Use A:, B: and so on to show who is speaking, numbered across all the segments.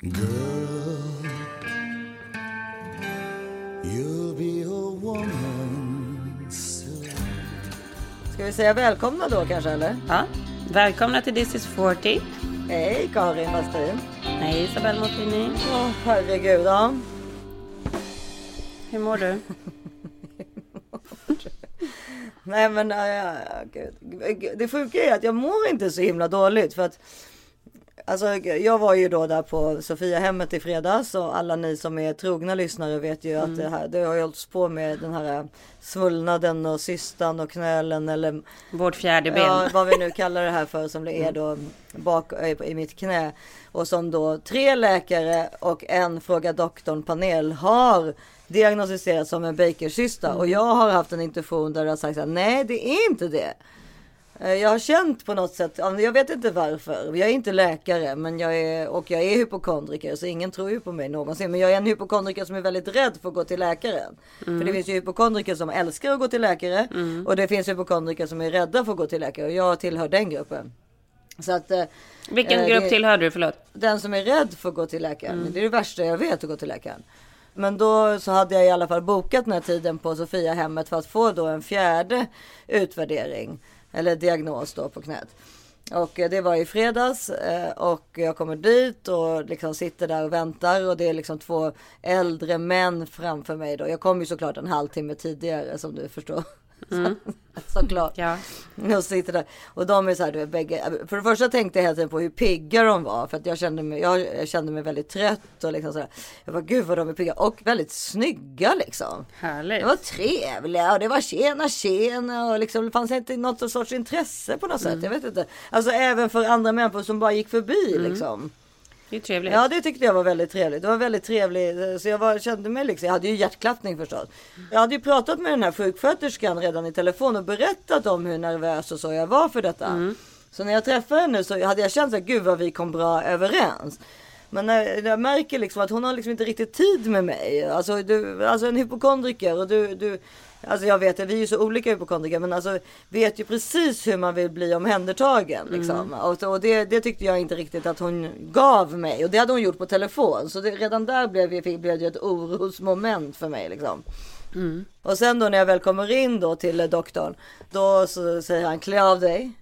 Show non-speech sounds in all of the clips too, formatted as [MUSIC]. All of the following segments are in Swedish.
A: Girl, you'll be a woman soon.
B: Ska vi säga välkomna då kanske eller?
C: Ja, välkomna till This is 40.
B: Hej Karin Westin.
C: Hej Isabelle Montini.
B: Åh herregud. Ja.
C: Hur mår du? [LAUGHS]
B: Nej men äh, gud. det sjuka är att jag mår inte så himla dåligt för att Alltså jag var ju då där på Sofiahemmet i fredags och alla ni som är trogna lyssnare vet ju att det här, det har hållits på med den här svullnaden och cystan och knölen eller
C: Vårt fjärde ben.
B: Ja, vad vi nu kallar det här för som det är då bak i mitt knä. Och som då tre läkare och en Fråga doktorn panel har diagnostiserat som en Bakercysta. Och jag har haft en intervju där det har sagt att nej det är inte det. Eh, Jag har känt på något sätt, ja, jag vet inte varför. Jag är inte läkare men jag är, och jag är hypokondriker så ingen tror ju på mig någonsin. Men jag är en hypokondriker som är väldigt rädd för att gå till läkaren. För det finns ju hypokondriker som älskar att gå till läkare. Och det finns hypokondriker som är rädda för att gå till läkare. Och jag tillhör den gruppen. Så att, eh,
C: Vilken
B: eh,
C: grupp
B: det-
C: tillhör du? Förlåt.
B: den som är rädd för att gå till läkaren. Det är det värsta jag vet att gå till läkaren. Men då så hade jag i alla fall bokat den här tiden på Sofia hemmet för att få då en fjärde utvärdering. Eller diagnos då på knät. Och eh, det var i fredags eh, och jag kommer dit och liksom sitter där och väntar och det är liksom två äldre män framför mig då. Jag kom ju såklart en halvtimme tidigare som du förstår. [LAUGHS] såklart.
C: Ja.
B: Och sitter där. Och de är så här, du vet, bägge. För det första tänkte jag hela tiden på hur pigga de var. För att jag kände mig, jag, kände mig väldigt trött och liksom så här. Jag bara, gud vad de är pigga. Och väldigt snygga liksom.
C: Härligt.
B: Det var trevliga och det var tjena tjena och liksom det fanns inte något sorts intresse på något sätt. Jag vet inte. Alltså även för andra människor som bara gick förbi liksom.
C: Det är trevligt.
B: Ja det tyckte jag var väldigt trevligt. Det var väldigt trevligt. Så jag var, kände mig liksom, jag hade ju hjärtklappning förstås. Jag hade ju pratat med den här sjuksköterskan redan i telefon och berättat om hur nervös och så jag var för detta. Så när jag träffade henne så hade jag känt att gud vad vi kom bra överens. Men när jag märker liksom att hon har liksom inte riktigt tid med mig. Alltså, du, alltså en hypokondriker och du, du Alltså jag vet att vi är ju så olika hypokondriker men alltså vet ju precis hur man vill bli omhändertagen. Liksom. Och, och det, det tyckte jag inte riktigt att hon gav mig. Och det hade hon gjort på telefon. Så det, redan där blev, blev det ett orosmoment för mig. Liksom. Och sen då när jag väl kommer in då till doktorn. Då så säger han klä av dig.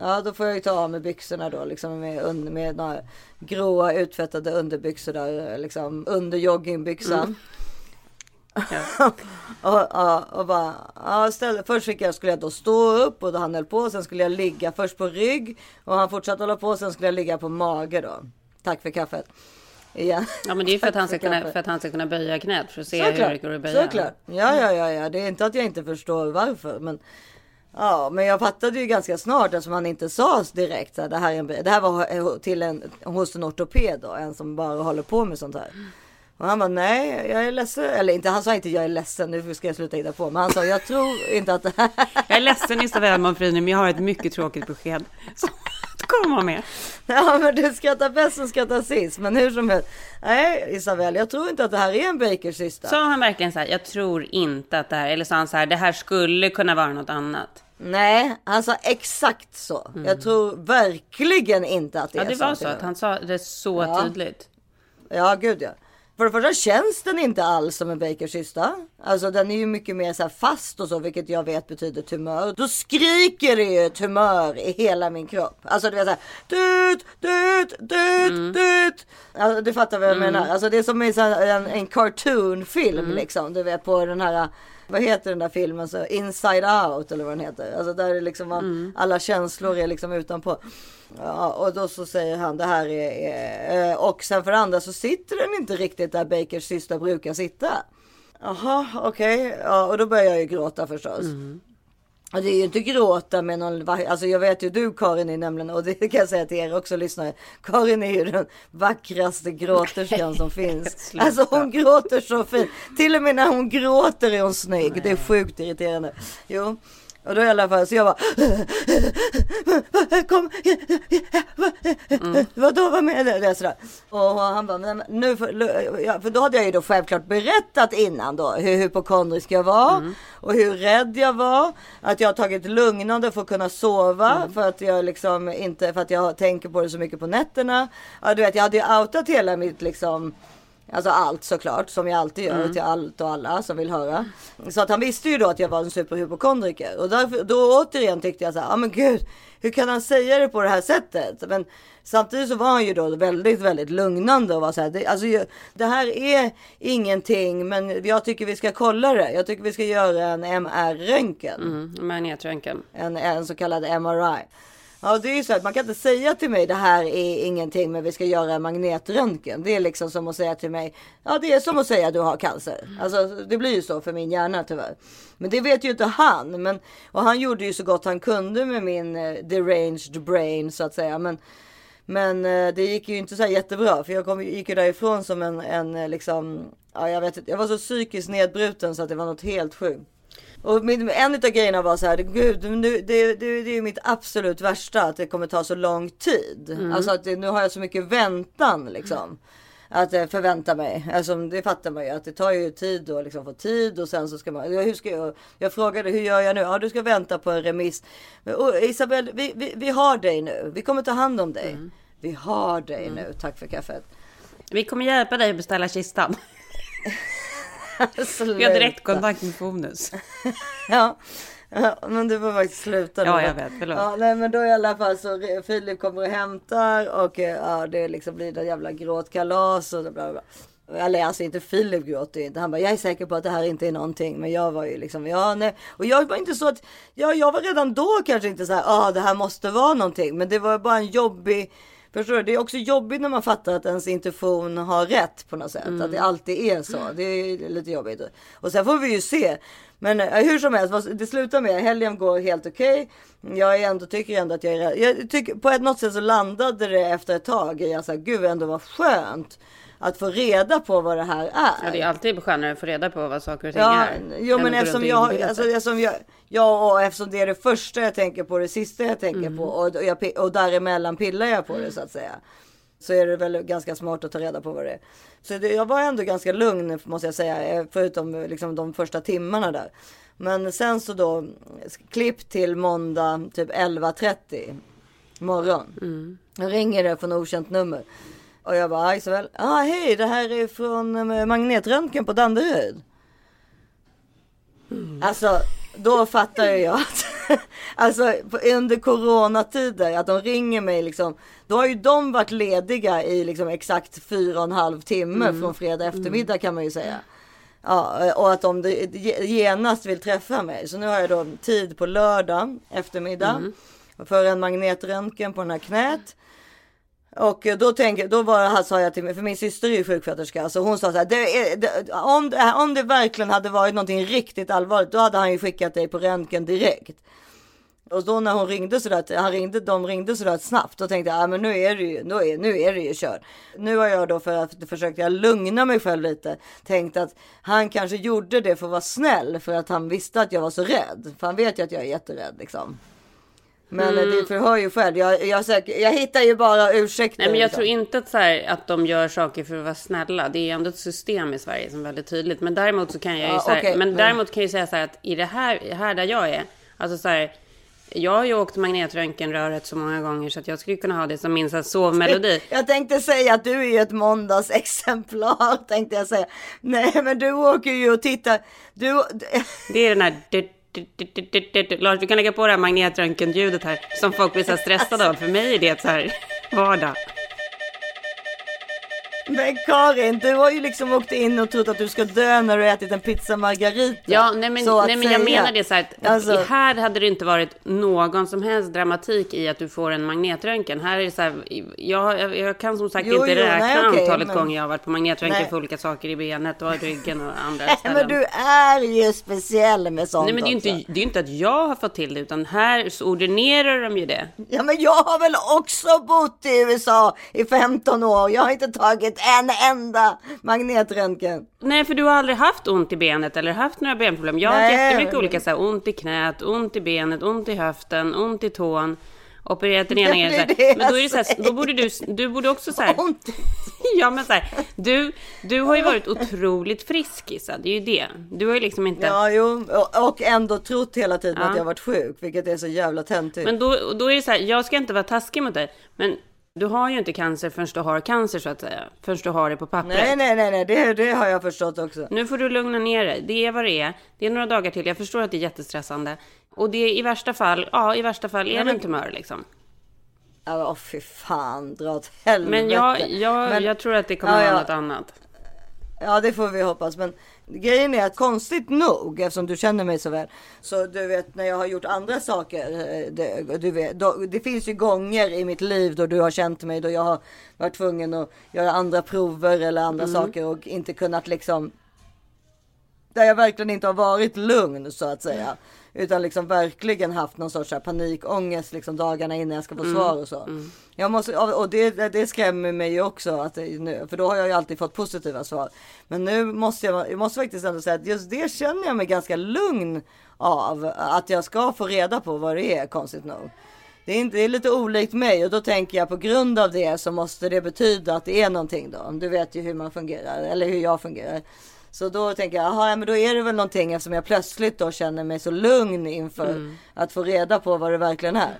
B: Ja då får jag ju ta av mig byxorna då liksom med, med några gråa utvättade underbyxor där. Liksom under joggingbyxan. [LAUGHS] och, och, och bara, ja, ställ, först fick jag, skulle jag då stå upp och då han höll på. Sen skulle jag ligga först på rygg och han fortsatte hålla på. Sen skulle jag ligga på mage då. Tack för kaffet. Igen.
C: Ja, men det är för att, han ska kunna, för att han ska kunna böja knät för att se hur det
B: Såklart,
C: går att böja.
B: såklart. Ja, ja, ja, ja. Det är inte att jag inte förstår varför. Men, ja, men jag fattade ju ganska snart eftersom han inte sa direkt. Så här, det, här är en, det här var till en, hos en ortoped då. En som bara håller på med sånt här. Och han bara nej, jag är ledsen. Eller inte, han sa inte jag är ledsen. Nu ska jag sluta hitta på. Men han sa jag tror inte att. [LAUGHS]
C: Jag är ledsen Isabelle Monfrini, men jag har ett mycket tråkigt besked. [LAUGHS] Så att komma med.
B: Ja men du skrattar bäst som skrattar sist. Men hur som helst. Nej Isabel, jag tror inte att det här är en Bakers
C: Sa han verkligen så här, jag tror inte att det här, eller sa han så här, det här skulle kunna vara något annat?
B: Nej, han sa exakt så. Jag tror verkligen inte att det
C: Mm. Ja,
B: är
C: det var så att han sa det så
B: Ja.
C: tydligt.
B: Ja, gud ja. För det första känns den inte alls som en bakercysta. Alltså den är ju mycket mer så här fast och så, vilket jag vet betyder tumör. Då skriker det ju tumör i hela min kropp. Alltså du vet såhär, dut, dut, dut,
C: Mm.
B: dut. Alltså, du fattar vad jag menar. Alltså det är som i så här en, en cartoonfilm
C: Mm.
B: liksom. Du vet på den här, vad heter den där filmen? Så Inside Out eller vad den heter. Alltså där är liksom man,
C: Mm.
B: alla känslor är liksom utanpå. Ja, och då så säger han det här är, är eh, och sen för det andra så sitter den inte riktigt där Bakers syster brukar sitta. Jaha, okej. Ja, och då börjar jag ju gråta förstås. Och det är ju inte gråta med någon, alltså jag vet ju du Karin är nämligen, och det kan jag säga till er också lyssnare. Karin är ju den vackraste gråterskan som finns. Alltså hon gråter så fint. Till och med när hon gråter är hon snygg. Det är sjukt irriterande. Jo. Och då i alla fall så jag bara [LAUGHS] kom. [LAUGHS] Sådär. Och han bara, men nu för, ja, för då hade jag ju då självklart berättat innan då hur hypokondrisk jag var mm. och hur rädd jag var. Att jag har tagit lugnande för att kunna sova mm. för att jag liksom inte, för att jag tänker på det så mycket på nätterna. Ja, du vet, jag hade ju outat hela mitt liksom Alltså allt såklart, som jag alltid gör mm. till allt och alla som vill höra. Så att han visste ju då att jag var en superhypokondriker. Och därför, då återigen tyckte jag så här, ja ah, men gud, hur kan han säga det på det här sättet? Men samtidigt så var han ju då väldigt, väldigt lugnande och var så här, det, alltså, det här är ingenting, men jag tycker vi ska kolla det. Jag tycker vi ska göra en MR-röntgen.
C: Mm, magnetröntgen.
B: En, en så kallad MRI. Ja, det är ju så att man kan inte säga till mig det här är ingenting men vi ska göra magnetröntgen. Det är liksom som att säga till mig. Ja, det är som att säga du har cancer. Alltså, det blir ju så för min hjärna tyvärr. Men det vet ju inte han. Men, och han gjorde ju så gott han kunde med min uh, deranged brain så att säga. Men, men uh, det gick ju inte så jättebra för jag kom, gick ju därifrån som en, en uh, liksom. Ja, jag vet inte. Jag var så psykiskt nedbruten så att det var något helt sjukt. Och en av grejerna var så här, gud, nu, det, det, det är mitt absolut värsta att det kommer ta så lång tid. Mm. Alltså att det, nu har jag så mycket väntan liksom. Att eh, förvänta mig. Alltså, det fattar man ju att det tar ju tid att liksom få tid och sen så ska man. Hur ska jag, jag frågade hur gör jag nu? Ja, du ska vänta på en remiss. Och Isabel, vi, vi, vi har dig nu. Vi kommer ta hand om dig. Mm. Vi har dig mm. nu. Tack för kaffet.
C: Vi kommer hjälpa dig att beställa kistan. [LAUGHS] Vi har direktkontakt med Fonus. [LAUGHS]
B: ja. [LAUGHS] Men du får faktiskt sluta
C: nu. Ja, jag vet. Förlåt.
B: Ja, nej, men då i alla fall så Filip kommer och hämtar och ja, det liksom blir det jävla gråtkalas och bla bla. Eller alltså inte Filip gråter inte. Han bara, jag är säker på att det här inte är någonting. Men jag var ju liksom, ja nej. Och jag var inte så att, ja jag var redan då kanske inte så här, ja ah, det här måste vara någonting. Men det var bara en jobbig Förstår du? Det är också jobbigt när man fattar att ens intuition har rätt på något sätt. Mm. Att det alltid är så. Det är lite jobbigt. Och sen får vi ju se. Men eh, hur som helst, det slutar med helgen går helt okej. Okay. Jag ändå, tycker ändå att jag är. Jag tycker på ett något sätt så landade det efter ett tag i att gud ändå vad skönt att få reda på vad det här är.
C: Ja, det är alltid skönare att få reda på vad saker och ting ja, är.
B: Jo, men eftersom jag, alltså, eftersom jag, ja, och eftersom det är det första jag tänker på, det sista jag tänker mm. på och, och, jag, och däremellan pillar jag på det så att säga. Så är det väl ganska smart att ta reda på vad det är. Så jag var ändå ganska lugn måste jag säga, eh, förutom liksom de första timmarna där. Men sen så då klipp till måndag typ 11.30 morgon. Mm. Jag ringer det från okänt nummer. Och jag bara, Isabel, ah, hej, det här är från eh, magnetröntgen på Danderyd. Mm. Alltså, då fattar jag att, [LAUGHS] alltså under coronatider, att de ringer mig liksom. Då har ju de varit lediga i liksom exakt fyra och en halv timme mm. från fredag mm. eftermiddag kan man ju säga. Ja, och att de genast vill träffa mig. Så nu har jag då tid på lördag eftermiddag. Mm. För en magnetröntgen på den här knät. Och då, tänker, då var, sa jag till mig, för min syster är ju sjuksköterska, så hon sa så här, det är, det, om, det, om det verkligen hade varit någonting riktigt allvarligt, då hade han ju skickat dig på röntgen direkt. Och då när hon ringde så där, han ringde, de ringde så där snabbt, då tänkte jag, ah, men nu är det ju, nu är, nu är det ju kört. Nu har jag då, för att försökte jag lugna mig själv lite, tänkt att han kanske gjorde det för att vara snäll, för att han visste att jag var så rädd. För han vet ju att jag är jätterädd liksom. Men mm. det förhör ju själv. Jag, jag, jag, hittar ju bara ursäkter.
C: Nej, men jag liksom. tror inte att, så här, att de gör saker för att vara snälla. Det är ändå ett system i Sverige som är väldigt tydligt. Men däremot så kan jag ju ja, så här, okay, men, däremot kan jag säga så här att i det här, här där jag är, alltså så här, jag har ju åkt magnetröntgenröret så många gånger så att jag skulle kunna ha det som min sovmelodi. [LAUGHS]
B: Jag tänkte säga att du är ju ett måndagsexemplar, tänkte jag säga. Nej, men du åker ju och tittar. Du...
C: Det är den här Lars, du kan lägga på det här magnetröntgenljudet här som folk blir så stressade av. För mig är det så här vardag.
B: Men Karin, du har ju liksom åkt in och trott att du ska dö när du ätit en pizza margarita.
C: Ja, nej men, nej, men jag menar det så här att alltså... här hade det inte varit någon som helst dramatik i att du får en magnetröntgen. Här är det så här, jag, jag, jag kan som sagt jo, inte jo, räkna nej, okay, antalet men... gånger jag har varit på magnetröntgen nej. för olika saker i benet och ryggen och andra ställen.
B: men du är ju speciell med sånt
C: Nej, men det är ju inte, det är inte att jag har fått till det, utan här så ordinerar de ju det.
B: Ja, men jag har väl också bott i USA i 15 år. Jag har inte tagit tagit en enda magnetröntgen.
C: Nej, för du har aldrig haft ont i benet eller haft några benproblem. Jag har
B: Nej,
C: jättemycket olika så här, ont i knät, ont i benet, ont i höften, ont i tån. Opererat den ena grejen. Men då är det så här, då borde du, du borde också så här, [LAUGHS]
B: Ont. [LAUGHS]
C: Ja men så här, du, du har ju varit otroligt frisk Issa, det är ju det. Du har ju liksom inte...
B: Ja, jo, och- och ändå trott hela tiden
C: Ja.
B: att jag varit sjuk, vilket är så jävla töntigt.
C: Men då, då är det så här, jag ska inte vara taskig mot dig, men du har ju inte cancer förrän du har cancer så att säga. Förrän du har det på pappret.
B: Nej, nej, nej, nej, det, det har jag förstått också.
C: Nu får du lugna ner dig. Det är vad det är. Det är några dagar till. Jag förstår att det är jättestressande. Och det är i värsta fall, ja i värsta fall är det en tumör liksom.
B: Ja, åh fy fan, dra åt helvete.
C: Men jag, jag,
B: Men-
C: jag tror att det kommer
B: Ja,
C: vara
B: ja.
C: något annat.
B: Ja, det får vi hoppas. Men grejen är att konstigt nog, eftersom du känner mig så väl, så du vet när jag har gjort andra saker, eh, det, du vet, då, det finns ju gånger i mitt liv då du har känt mig, då jag har varit tvungen att göra andra prover eller andra
C: Mm.
B: saker och inte kunnat liksom där jag verkligen inte har varit lugn så att säga. Utan liksom verkligen haft någon sorts här panikångest liksom dagarna innan jag ska få svar och så. Jag måste, och det, det skrämmer mig ju också att nu, för då har jag ju alltid fått positiva svar. Men nu måste jag, jag måste faktiskt ändå säga att just det känner jag mig ganska lugn av. Att jag ska få reda på vad det är konstigt nog. Det är, inte, det är lite olikt mig och då tänker jag på grund av det så måste det betyda att det är någonting då. Du vet ju hur man fungerar eller hur jag fungerar. Så då tänker jag, jaha, ja, men då är det väl någonting eftersom jag plötsligt då känner mig så lugn inför
C: Mm.
B: att få reda på vad det verkligen är.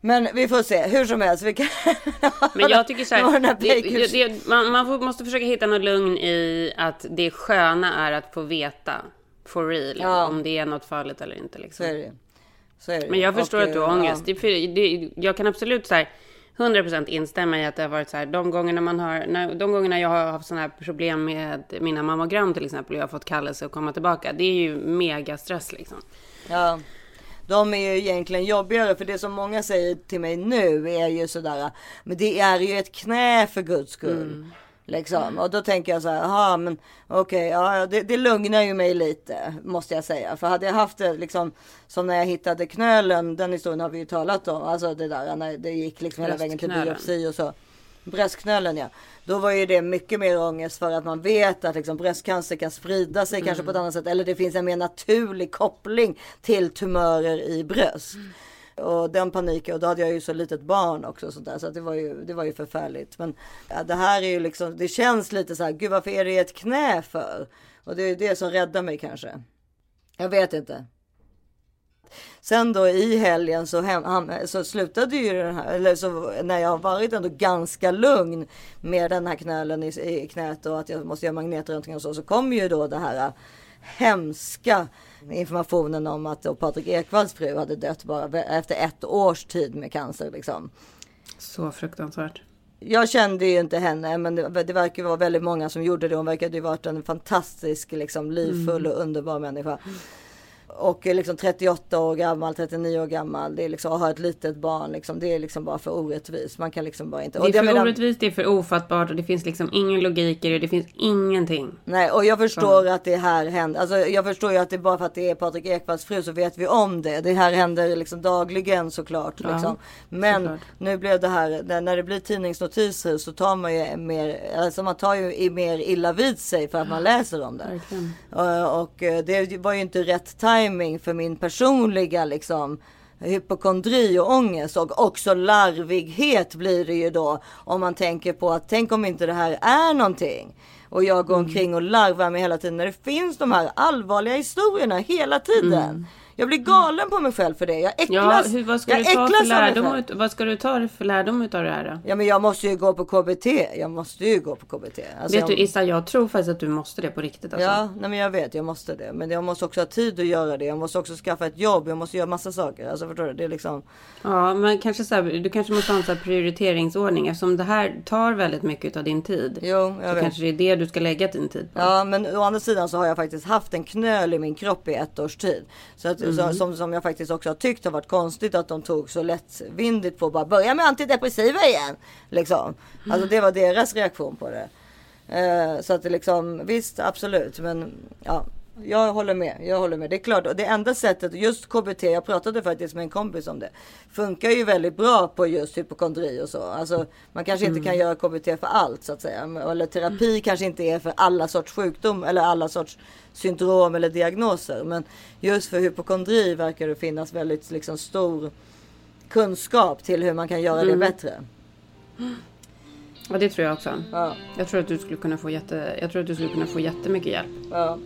B: Men vi får se, hur som helst. Vi kan... [LAUGHS]
C: Men jag tycker så här, det, det, det, man, man får, måste försöka hitta något lugn i att det sköna är att få veta for real
B: Ja.
C: om det är något farligt eller inte.
B: Så
C: Liksom.
B: är det. Så är det.
C: Men jag förstår
B: Och,
C: att du har ångest. För- det, jag kan absolut så här 100% instämma i att det har varit så här de gångerna man har, när, de gångerna jag har haft sådana här problem med mina mammogram till exempel och jag har fått kallelse att komma tillbaka. Det är ju mega stress liksom.
B: Ja. De är ju egentligen jobbigare för det som många säger till mig nu är ju sådär. Men det är ju ett knä för guds skull. Liksom. Och då tänker jag så här, jaha men okej, ja, ja, det, det lugnar ju mig lite måste jag säga. För hade jag haft det liksom som när jag hittade knölen, den historien har vi ju talat om. Alltså det där när det gick liksom hela vägen till biopsi och så. Bröstknölen ja. Då var ju det mycket mer ångest för att man vet att liksom bröstcancer kan sprida sig kanske på ett annat sätt. Eller det finns en mer naturlig koppling till tumörer i bröst. Och den paniken, och då hade jag ju så litet barn också så, där, så att det var ju, det var ju förfärligt. Men ja, det här är ju liksom, det känns lite så här, gud varför är det ett knä för? Och det är ju det som räddar mig kanske. Jag vet inte. Sen då i helgen så, hem, så slutade ju den här, eller så när jag har varit ändå ganska lugn med den här knölen i, i knät och att jag måste göra magnetröntgen och så, så kom ju då det här hemska informationen om att då Patrik Ekwalls fru hade dött bara efter ett års tid med cancer liksom.
C: Så fruktansvärt.
B: Jag kände ju inte henne, men det, det verkar vara väldigt många som gjorde det. Hon verkade ju varit en fantastisk, liksom, livfull och underbar människa. Och är liksom 38 år gammal, 39 år gammal. Det är liksom att ha ett litet barn. Liksom, det är liksom bara för orättvist. Man kan liksom bara inte.
C: Det är för
B: menar-
C: orättvist, det är för ofattbart och det finns liksom ingen logik i det. Det finns ingenting.
B: Nej, och jag förstår att det här händer. Alltså, jag förstår ju att det är bara för att det är Patrik Ekwalls fru så vet vi om det. Det här händer liksom dagligen såklart.
C: Ja,
B: liksom. Men
C: såklart.
B: nu blev det här, när- det blir tidningsnotiser så tar man ju mer, alltså man tar ju i- mer illa vid sig för att man läser om det.
C: Verkligen.
B: Och eh, det var ju inte rätt timing för min personliga liksom hypokondri och ångest. Och också larvighet blir det ju då om man tänker på att tänk om inte det här är någonting. Och jag går omkring och larvar mig hela tiden. När det finns de här allvarliga historierna hela tiden. Jag blir galen på mig själv för det. Jag
C: Ja,
B: äcklas.
C: hur, vad, ska
B: jag
C: du ta för
B: äcklas av
C: lärdom, ut, vad ska du ta för lärdom utav det här då?
B: Ja men jag måste ju gå på KBT. Jag måste ju gå på KBT. Alltså,
C: Vet
B: jag...
C: du Issa, jag tror faktiskt att du måste det på riktigt alltså.
B: Ja, nej men jag vet, jag måste det. Men jag måste också ha tid att göra det. Jag måste också skaffa ett jobb. Jag måste göra massa saker. Alltså förstår du? Det är liksom.
C: Ja, men kanske så här, du kanske måste ha en så här prioriteringsordning eftersom det här tar väldigt mycket av din tid.
B: Jo, jag
C: så
B: vet.
C: kanske det är det du ska lägga din tid på.
B: Ja, men å andra sidan så har jag faktiskt haft en knöl i min kropp i ett års tid. Så att, så, som, som jag faktiskt också har tyckt har varit konstigt att de tog så lättvindigt på bara börja med antidepressiva igen. Liksom. Alltså det var deras reaktion på det. Eh, så att det liksom visst absolut men ja. Jag håller med. Jag håller med. Det är klart. Och det enda sättet, just KBT, jag pratade faktiskt med en kompis om det. Funkar ju väldigt bra på just hypokondri och så. Alltså man kanske inte kan mm. göra KBT för allt så att säga. Eller terapi mm. kanske inte är för alla sorts sjukdom eller alla sorts syndrom eller diagnoser. Men just för hypokondri verkar det finnas väldigt liksom stor kunskap till hur man kan göra mm. det bättre.
C: Ja det tror jag också. Ja. Jag tror att du skulle kunna få jätte, jag tror att du skulle kunna få jättemycket hjälp. Ja.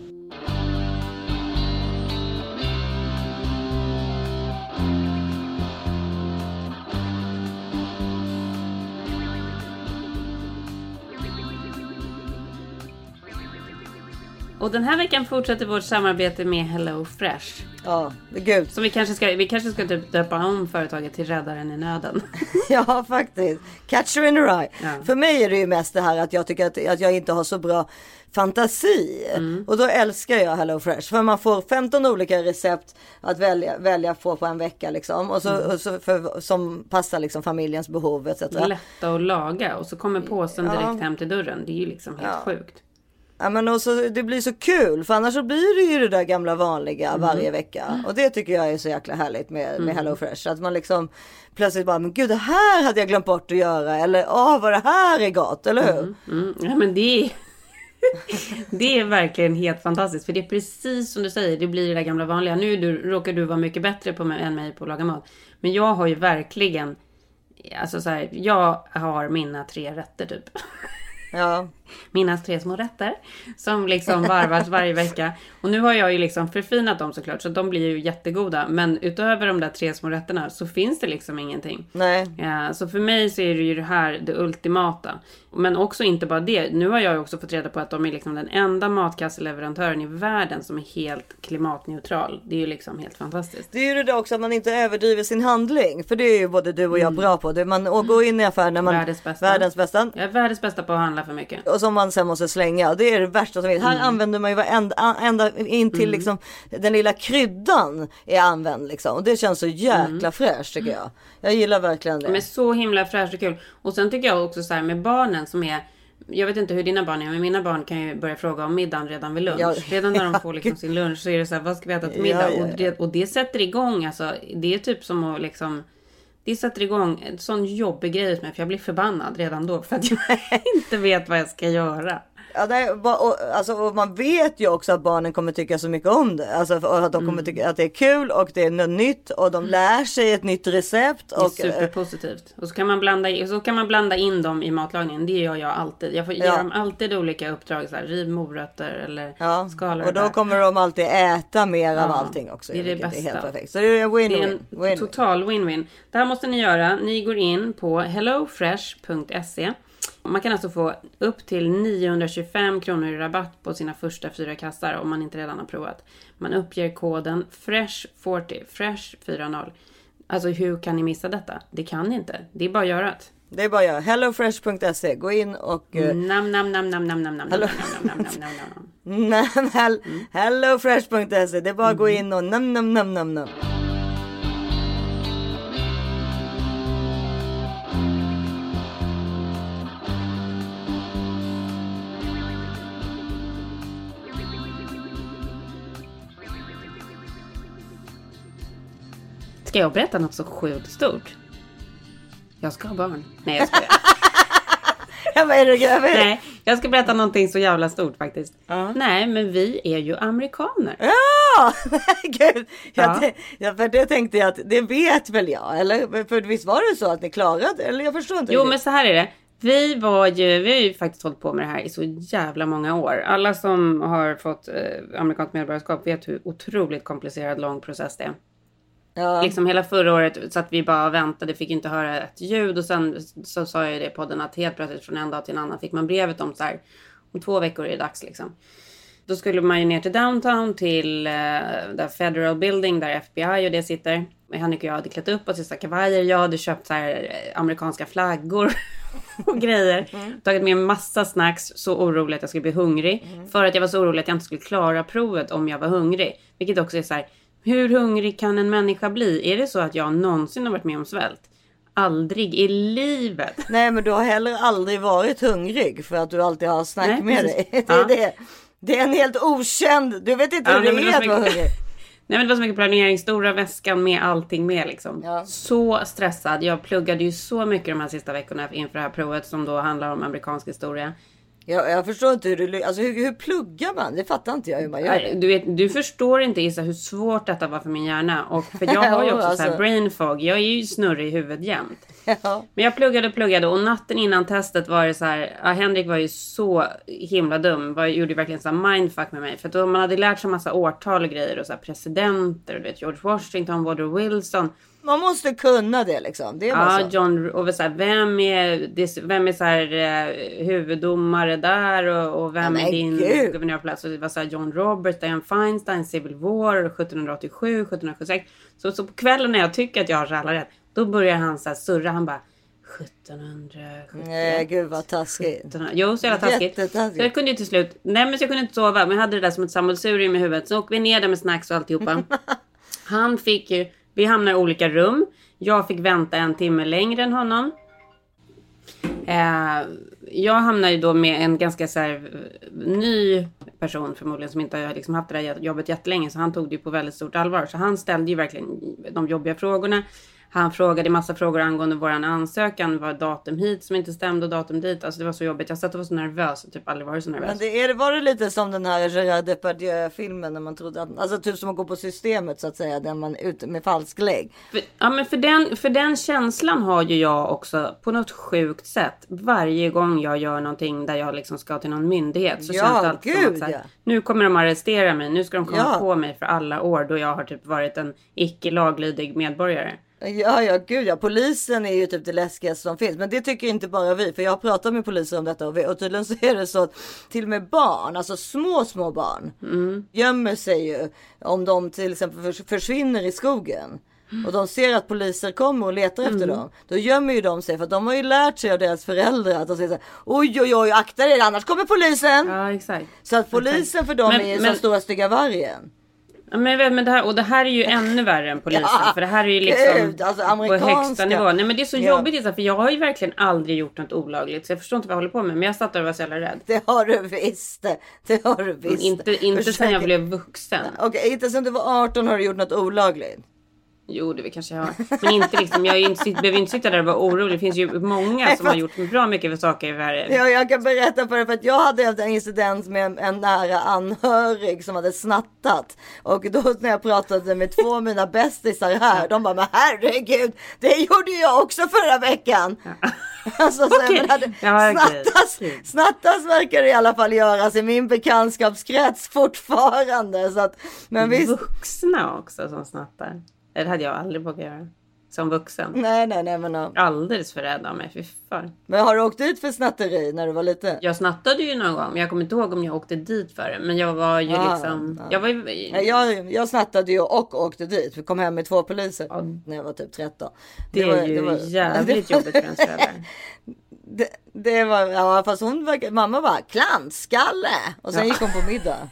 C: Och den här veckan fortsätter vårt samarbete med Hello Fresh.
B: Ja, gud.
C: Så vi kanske ska, vi kanske ska typ döpa om företaget till Räddaren i nöden. [LAUGHS]
B: ja, faktiskt. Catcher in a rye. Ja. För mig är det ju mest det här att jag tycker att, att jag inte har så bra fantasi. Mm. Och då älskar jag Hello Fresh. För man får 15 olika recept att välja, välja på på en vecka liksom. Och så, mm. och så för, som passar liksom familjens behov etc.
C: Lätta att laga och så kommer påsen direkt ja. hem till dörren. Det är ju liksom helt ja. sjukt.
B: Ja men också, det blir så kul för annars så blir det ju det där gamla vanliga mm. varje vecka. Och det tycker jag är så jäkla härligt med, med mm. Hello Fresh. Att man liksom plötsligt bara, men gud det här hade jag glömt bort att göra. Eller åh vad det här är gott, eller hur? Mm.
C: Mm. Ja men det [LAUGHS] det är verkligen helt fantastiskt. För det är precis som du säger, det blir det där gamla vanliga. Nu du, råkar du vara mycket bättre på, än mig på att laga mat. Men jag har ju verkligen, alltså så här, jag har mina tre rätter typ.
B: Ja.
C: Mina tre små rätter. Som liksom varvas varje vecka. Och nu har jag ju liksom förfinat dem såklart. Så de blir ju jättegoda. Men utöver de där tre små rätterna så finns det liksom ingenting.
B: Nej.
C: Ja, så för mig så är det ju det här det ultimata. Men också inte bara det. Nu har jag ju också fått reda på att de är liksom den enda matkasseleverantören i världen som är helt klimatneutral. Det är ju liksom helt fantastiskt.
B: Det är ju det där också att man inte överdriver sin handling. För det är ju både du och jag mm. bra på. Det man går in i affären när man...
C: Världens bästa.
B: Världens bästa.
C: Jag är världens bästa på att handla för mycket.
B: Och som man sen måste slänga. Det är det värsta som finns. Mm. Här använder man ju varenda, ända in till mm. liksom den lilla kryddan är använd liksom. Och det känns så jäkla mm. fräscht tycker jag. Jag gillar verkligen det.
C: Men så himla fräscht och kul. Och sen tycker jag också så här med barnen som är jag vet inte hur dina barn är, men mina barn kan ju börja fråga om middagen redan vid lunch. Ja, redan när de [LAUGHS] får liksom sin lunch så är det så här, vad ska vi äta till middag? Ja, ja, och, det, och det sätter igång, alltså. Det är typ som att liksom det sätter igång en sån jobbig grej hos mig för jag blir förbannad redan då för att jag [LAUGHS] inte vet vad jag ska göra.
B: Ja, nej, och, alltså, och man vet ju också att barnen kommer tycka så mycket om det. Alltså att de kommer mm. tycka att det är kul och det är något nytt och de lär sig ett nytt recept. Och,
C: det är superpositivt. Och så kan, man blanda, in, så kan man blanda in dem i matlagningen. Det gör jag alltid. Jag får ja. ge dem alltid olika uppdrag. Så här, riv morötter eller ja. skala
B: Och då där. kommer de alltid äta mer ja. av allting också.
C: Det är det bästa. Är helt
B: perfekt. Så det är en win-win.
C: Det är en total win-win. Det här måste ni göra. Ni går in på hellofresh.se man kan alltså få upp till 925 kronor i rabatt på sina första fyra kassar om man inte redan har provat. Man uppger koden FRESH40, FRESH40. Alltså hur kan ni missa detta? Det kan ni inte. Det är bara att göra det.
B: Det är bara att göra. Hellofresh.se. Gå in och...
C: Nam, nam, nam, nam, nam, nam, nam, Hello... nam, nam,
B: nam, nam, nam, nam. Hellofresh.se. Det är bara att gå in och nam, nam, nam, nam, nam.
C: Ska jag berätta något så sjukt stort? Jag ska ha barn. Nej, jag skojar. [LAUGHS]
B: ja, är gravid?
C: Nej, jag ska berätta någonting så jävla stort faktiskt. Uh. Nej, men vi är ju amerikaner.
B: Ja, [LAUGHS] gud. Ja. Jag, för det tänkte jag att det vet väl jag, eller? För visst var det så att ni klarade? Eller jag förstår inte.
C: Jo, men så här är det. Vi var ju, vi har ju faktiskt hållit på med det här i så jävla många år. Alla som har fått eh, amerikanskt medborgarskap vet hur otroligt komplicerad lång process det är. Ja. Liksom hela förra året så att vi bara väntade, fick inte höra ett ljud och sen så sa jag det i podden att helt plötsligt från en dag till en annan fick man brevet om så här, om två veckor är det dags liksom. Då skulle man ju ner till downtown till uh, där Federal Building där FBI och det sitter. Henrik och jag hade klätt upp oss i kavajer. Jag hade köpt så här eh, amerikanska flaggor [LAUGHS] och grejer. Mm. Tagit med massa snacks. Så orolig att jag skulle bli hungrig. Mm. För att jag var så orolig att jag inte skulle klara provet om jag var hungrig. Vilket också är så här hur hungrig kan en människa bli? Är det så att jag någonsin har varit med om svält? Aldrig i livet. [LAUGHS]
B: Nej men du har heller aldrig varit hungrig för att du alltid har snack Nej, med precis. dig. [LAUGHS] Det är
C: ja. det.
B: Det är en helt okänd, du vet inte ja, hur det är att vara hungrig. [LAUGHS]
C: Nej men det var så mycket planering, stora väskan med allting med liksom. Ja. Så stressad. Jag pluggade ju så mycket de här sista veckorna inför det här provet som då handlar om amerikansk historia.
B: Jag, jag förstår inte hur du, alltså hur, hur pluggar man? Det fattar inte jag hur man gör.
C: Nej, du, vet, du förstår inte Issa hur svårt detta var för min hjärna. Och för jag har ju [LAUGHS] också alltså. så här brain fog. Jag är ju snurrig i huvudet jämt. [LAUGHS] Ja. Men jag pluggade och pluggade och natten innan testet var det så här. Ja, Henrik var ju så himla dum. Var, gjorde verkligen så här mindfuck med mig. För att man hade lärt sig massa årtal och grejer och så här presidenter. Du vet George Washington, Woodrow Wilson.
B: Man måste kunna det liksom. Det är
C: ja, John, och så här, vem är, vem är så här, uh, huvuddomare där och, och vem ja, är din Gud. guvernör på plats? Och det var så här, John Roberts, Diane Feinstein, Civil War 1787, 1776. Så, så på kvällen när jag tycker att jag har alla rätt, då börjar han så här surra. Han bara 1770.
B: Nej gud vad taskigt. 1700.
C: Jo så jävla taskigt. Så jag kunde ju till slut. Nej men jag kunde inte sova. Men jag hade det där som ett sammelsurium i huvudet. Så åkte vi ner där med snacks och alltihopa. [LAUGHS] han fick ju vi hamnar i olika rum. Jag fick vänta en timme längre än honom. Eh, jag hamnar ju då med en ganska så här, eh, ny person förmodligen som inte har liksom haft det där jobbet jättelänge. Så han tog det ju på väldigt stort allvar. Så han ställde ju verkligen de jobbiga frågorna. Han frågade massa frågor angående våran ansökan. Var datum hit som inte stämde och datum dit. Alltså det var så jobbigt. Jag satt och var så nervös. Typ aldrig varit så nervös.
B: Men det är, var det lite som den här Gerard Depardieu filmen när man trodde att, alltså typ som att gå på systemet så att säga. Där man ut med falsk lägg.
C: För, ja men för den, för den känslan har ju jag också på något sjukt sätt. Varje gång jag gör någonting där jag liksom ska till någon myndighet. Så ja, känns det alltid gud, som att så här, ja. nu kommer de arrestera mig. Nu ska de komma ja. på mig för alla år då jag har typ varit en icke laglydig medborgare.
B: Ja, ja, gud ja. Polisen är ju typ det läskigaste som finns. Men det tycker inte bara vi. För jag har pratat med poliser om detta och, vi, och tydligen så är det så att till och med barn, alltså små, små barn mm. gömmer sig ju om de till exempel försvinner i skogen. Och de ser att poliser kommer och letar efter mm. dem. Då gömmer ju de sig för de har ju lärt sig av deras föräldrar att de säger så här, oj oj oj akta dig annars kommer polisen.
C: Ja exakt.
B: Så att polisen exakt. för dem men, är men, som stora stygga vargen.
C: Ja, men, men det här, och det här är ju ännu värre än polisen. Ja, för det här är ju liksom Gud, alltså, på högsta nivå. Nej men det är så ja. jobbigt för jag har ju verkligen aldrig gjort något olagligt. Så jag förstår inte vad jag håller på med. Men jag satt där och var så jävla rädd.
B: Det har du visst. Det har du visst.
C: inte inte sen jag blev vuxen.
B: Okej, okay, inte sen du var 18 har du gjort något olagligt.
C: Jo, det kanske jag har. Men inte liksom, jag inte, behöver inte sitta där och vara orolig. Det finns ju många som har gjort bra mycket för saker i världen.
B: Ja, jag kan berätta för dig för att jag hade haft en incident med en, en nära anhörig som hade snattat. Och då när jag pratade med två av mina bästisar här, de bara, men herregud, det gjorde jag också förra veckan. Ja. [LAUGHS] Alltså, så, okay. hade, ja, snattas, snattas verkar det i alla fall göras i min bekantskapskrets fortfarande. Så att,
C: men visst. Vuxna också som snattar. Det hade jag aldrig vågat göra. Som vuxen.
B: Nej, nej, nej. Men, no.
C: Alldeles för rädd av mig. Fy fan.
B: Men har du åkt dit för snatteri när du var liten?
C: Jag snattade ju någon gång. Men jag kommer inte ihåg om jag åkte dit för det. Men jag var ju ah, liksom. Ah. Jag, var ju...
B: jag, jag snattade ju och åkte dit. Vi kom hem med två poliser. Ah. När jag var typ 13.
C: Det, det är var, ju det var... jävligt jobbigt för ens föräldrar. [LAUGHS]
B: Det, det var, ja fast hon var, mamma bara klantskalle och sen ja. gick hon på middag.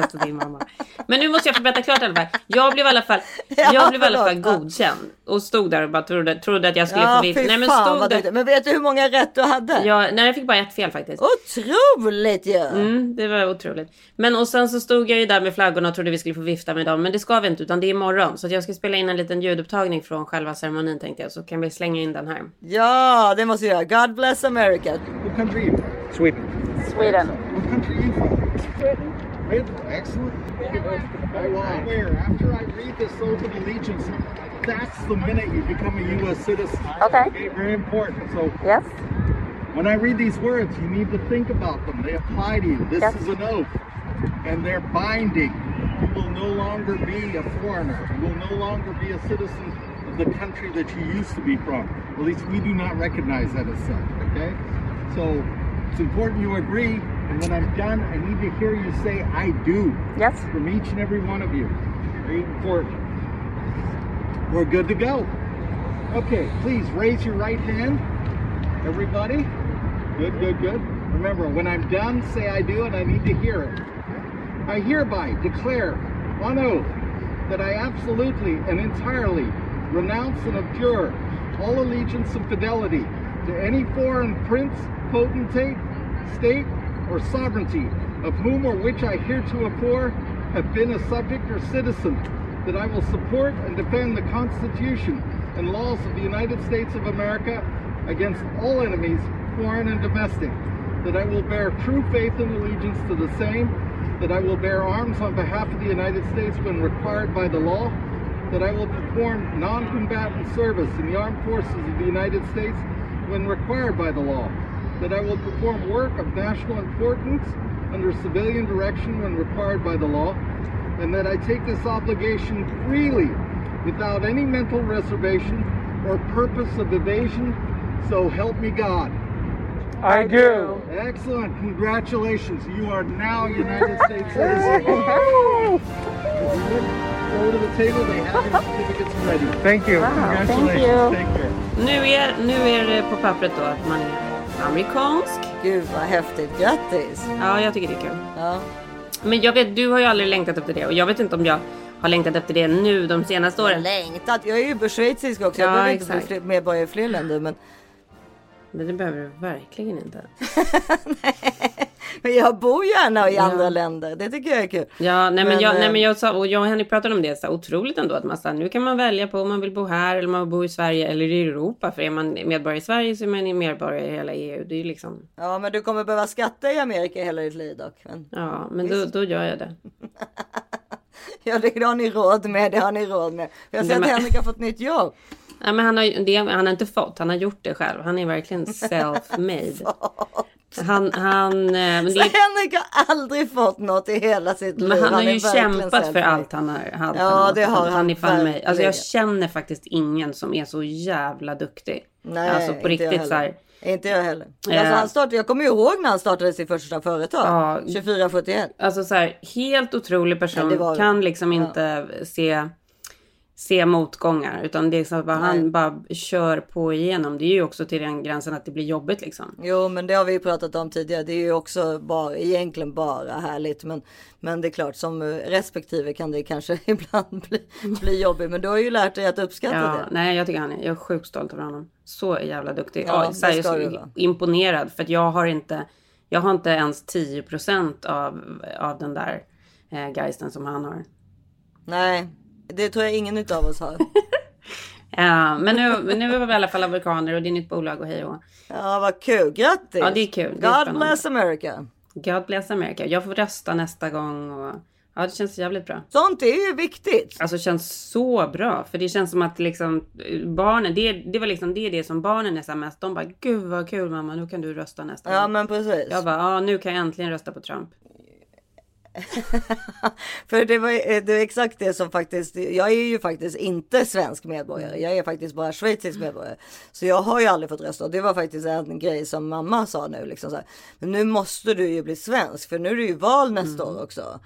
C: Alltså din mamma. Men nu måste jag få berätta klart i alla fall. Jag blev i alla fall, [LAUGHS] ja, jag blev i alla fall godkänd. Och stod där och bara trodde, trodde att jag skulle ja, få vitt.
B: Nej, men, stod där... men vet du hur många rätt du hade?
C: Ja, nej, jag fick bara ett fel faktiskt.
B: Otroligt ju! Ja.
C: Mm, det var otroligt. Men och sen så stod jag ju där med flaggorna och trodde vi skulle få vifta med dem. Men det ska vi inte utan det är imorgon. Så jag ska spela in en liten ljudupptagning från själva ceremonin tänkte jag. Så kan vi slänga in den här.
B: Ja, det måste vi göra. God bless America.
D: What country Sweden.
C: Sweden.
D: What country are you from? Sweden. Excellent. Well, where after I read this oath of allegiance, that's the minute you become a U.S. citizen.
C: Okay.
D: okay. Very important. So
C: yes.
D: When I read these words, you need to think about them. They apply to you. This yes. is an oath, and they're binding. You will no longer be a foreigner. You will no longer be a citizen of the country that you used to be from. At least we do not recognize that as such. Okay. So it's important you agree and when I'm done, I need to hear you say, I do.
C: Yes.
D: From each and every one of you. Very important. We're good to go. Okay, please raise your right hand. Everybody. Good, good, good. Remember, when I'm done, say I do, and I need to hear it. I hereby declare on oath that I absolutely and entirely renounce and abjure all allegiance and fidelity to any foreign prince, potentate, state, or sovereignty of whom or which I heretofore have been a subject or citizen, that I will support and defend the Constitution and laws of the United States of America against all enemies, foreign and domestic, that I will bear true faith and allegiance to the same, that I will bear arms on behalf of the United States when required by the law, that I will perform non-combatant service in the armed forces of the United States when required by the law, that I will perform work of national importance under civilian direction when required by the law, and that I take this obligation freely without any mental reservation or purpose of evasion, so help me God.
E: I do.
D: Excellent. Congratulations. You are now a United [LAUGHS] States citizen. Go to the table. They have your certificates ready.
E: Thank you.
D: Congratulations. Take care.
C: Nu är, nu är det på pappret då att man är amerikansk.
B: Gud vad häftigt. Grattis!
C: Ja, jag tycker det är kul.
B: Ja.
C: Men jag vet, du har ju aldrig längtat efter det och jag vet inte om jag har längtat efter det nu de senaste åren.
B: Längtat. Jag är ju schweizisk också.
C: Ja,
B: jag behöver inte
C: exakt.
B: bli fler- medborgare i fler länder. Men,
C: Men det behöver du verkligen inte. [LAUGHS]
B: men jag bor gärna i
C: Ja.
B: andra länder. Det tycker jag är kul.
C: Ja, nej men,
B: Men,
C: jag, nej,
B: eh,
C: men jag sa, och jag och Henrik pratade om det, så otroligt ändå att man sa, nu kan man välja på om man vill bo här eller om man vill bo i Sverige eller i Europa. För är man medborgare i Sverige så är man medborgare i hela EU. Det är ju liksom,
B: Ja, men du kommer behöva skatta i Amerika hela ditt liv dock. Men,
C: ja, men då, då gör jag det. [LAUGHS]
B: ja, det har ni råd med. Det har ni råd med. Jag ser
C: Nej,
B: att Henrik har fått nytt jobb.
C: Nej, men han har, det, han har inte fått, han har gjort det själv. Han är verkligen [LAUGHS] self-made. Han, han, eh, men,
B: Så
C: det,
B: Henrik har aldrig fått något i hela sitt liv.
C: men han har
B: är
C: ju kämpat för allt han har. Allt
B: Ja,
C: han
B: det har
C: han
B: han
C: är fan mig. Alltså jag känner faktiskt ingen som är så jävla duktig.
B: Nej,
C: alltså på
B: inte jag
C: riktigt så här.
B: Inte jag heller.
C: Ja.
B: Alltså, han startade, jag kommer ju ihåg när han startade sitt första företag.
C: Ja.
B: 2471.
C: Alltså så här, helt otrolig person.
B: Det.
C: kan liksom
B: Ja.
C: inte se, se motgångar. Utan det är att bara,
B: Nej.
C: han bara kör på igenom. Det är ju också till den gränsen att det blir jobbigt liksom.
B: Jo, men det har vi ju pratat om tidigare. Det är ju också bara, egentligen bara härligt. Men, men det är klart, som respektive kan det kanske [LAUGHS] ibland bli, bli jobbigt. Men du har ju lärt dig att uppskatta
C: Ja,
B: det.
C: nej, jag tycker han är, jag är sjukt stolt över honom. Så jävla duktig.
B: Ja,
C: Ja, så här, jag är så imponerad. För att jag har inte, jag har inte ens 10% av, av den där eh, geisten som han har.
B: Nej, det tror jag ingen utav oss har. [LAUGHS]
C: Ja, men nu, nu är vi i alla fall amerikaner och det är nytt bolag och hej och
B: Ja, vad kul. Grattis!
C: Ja, det är kul. Det är
B: God
C: spännande.
B: bless America.
C: God bless America. Jag får rösta nästa gång och ja, det känns jävligt bra.
B: Sånt är ju viktigt.
C: Alltså det känns så bra. För det känns som att liksom barnen, det, det var liksom det, är det som barnen är så mest. De bara, gud vad kul mamma, nu kan du rösta nästa
B: Ja,
C: gång.
B: men precis.
C: Jag bara, ja nu kan jag äntligen rösta på Trump. [LAUGHS]
B: För det var eh, det är exakt det som faktiskt, jag är ju faktiskt inte svensk medborgare. Jag är faktiskt bara schweizisk medborgare. Så jag har ju aldrig fått rösta. Och det var faktiskt en grej som mamma sa nu. Liksom så här, men nu måste du ju bli svensk för nu är det ju val nästa år också.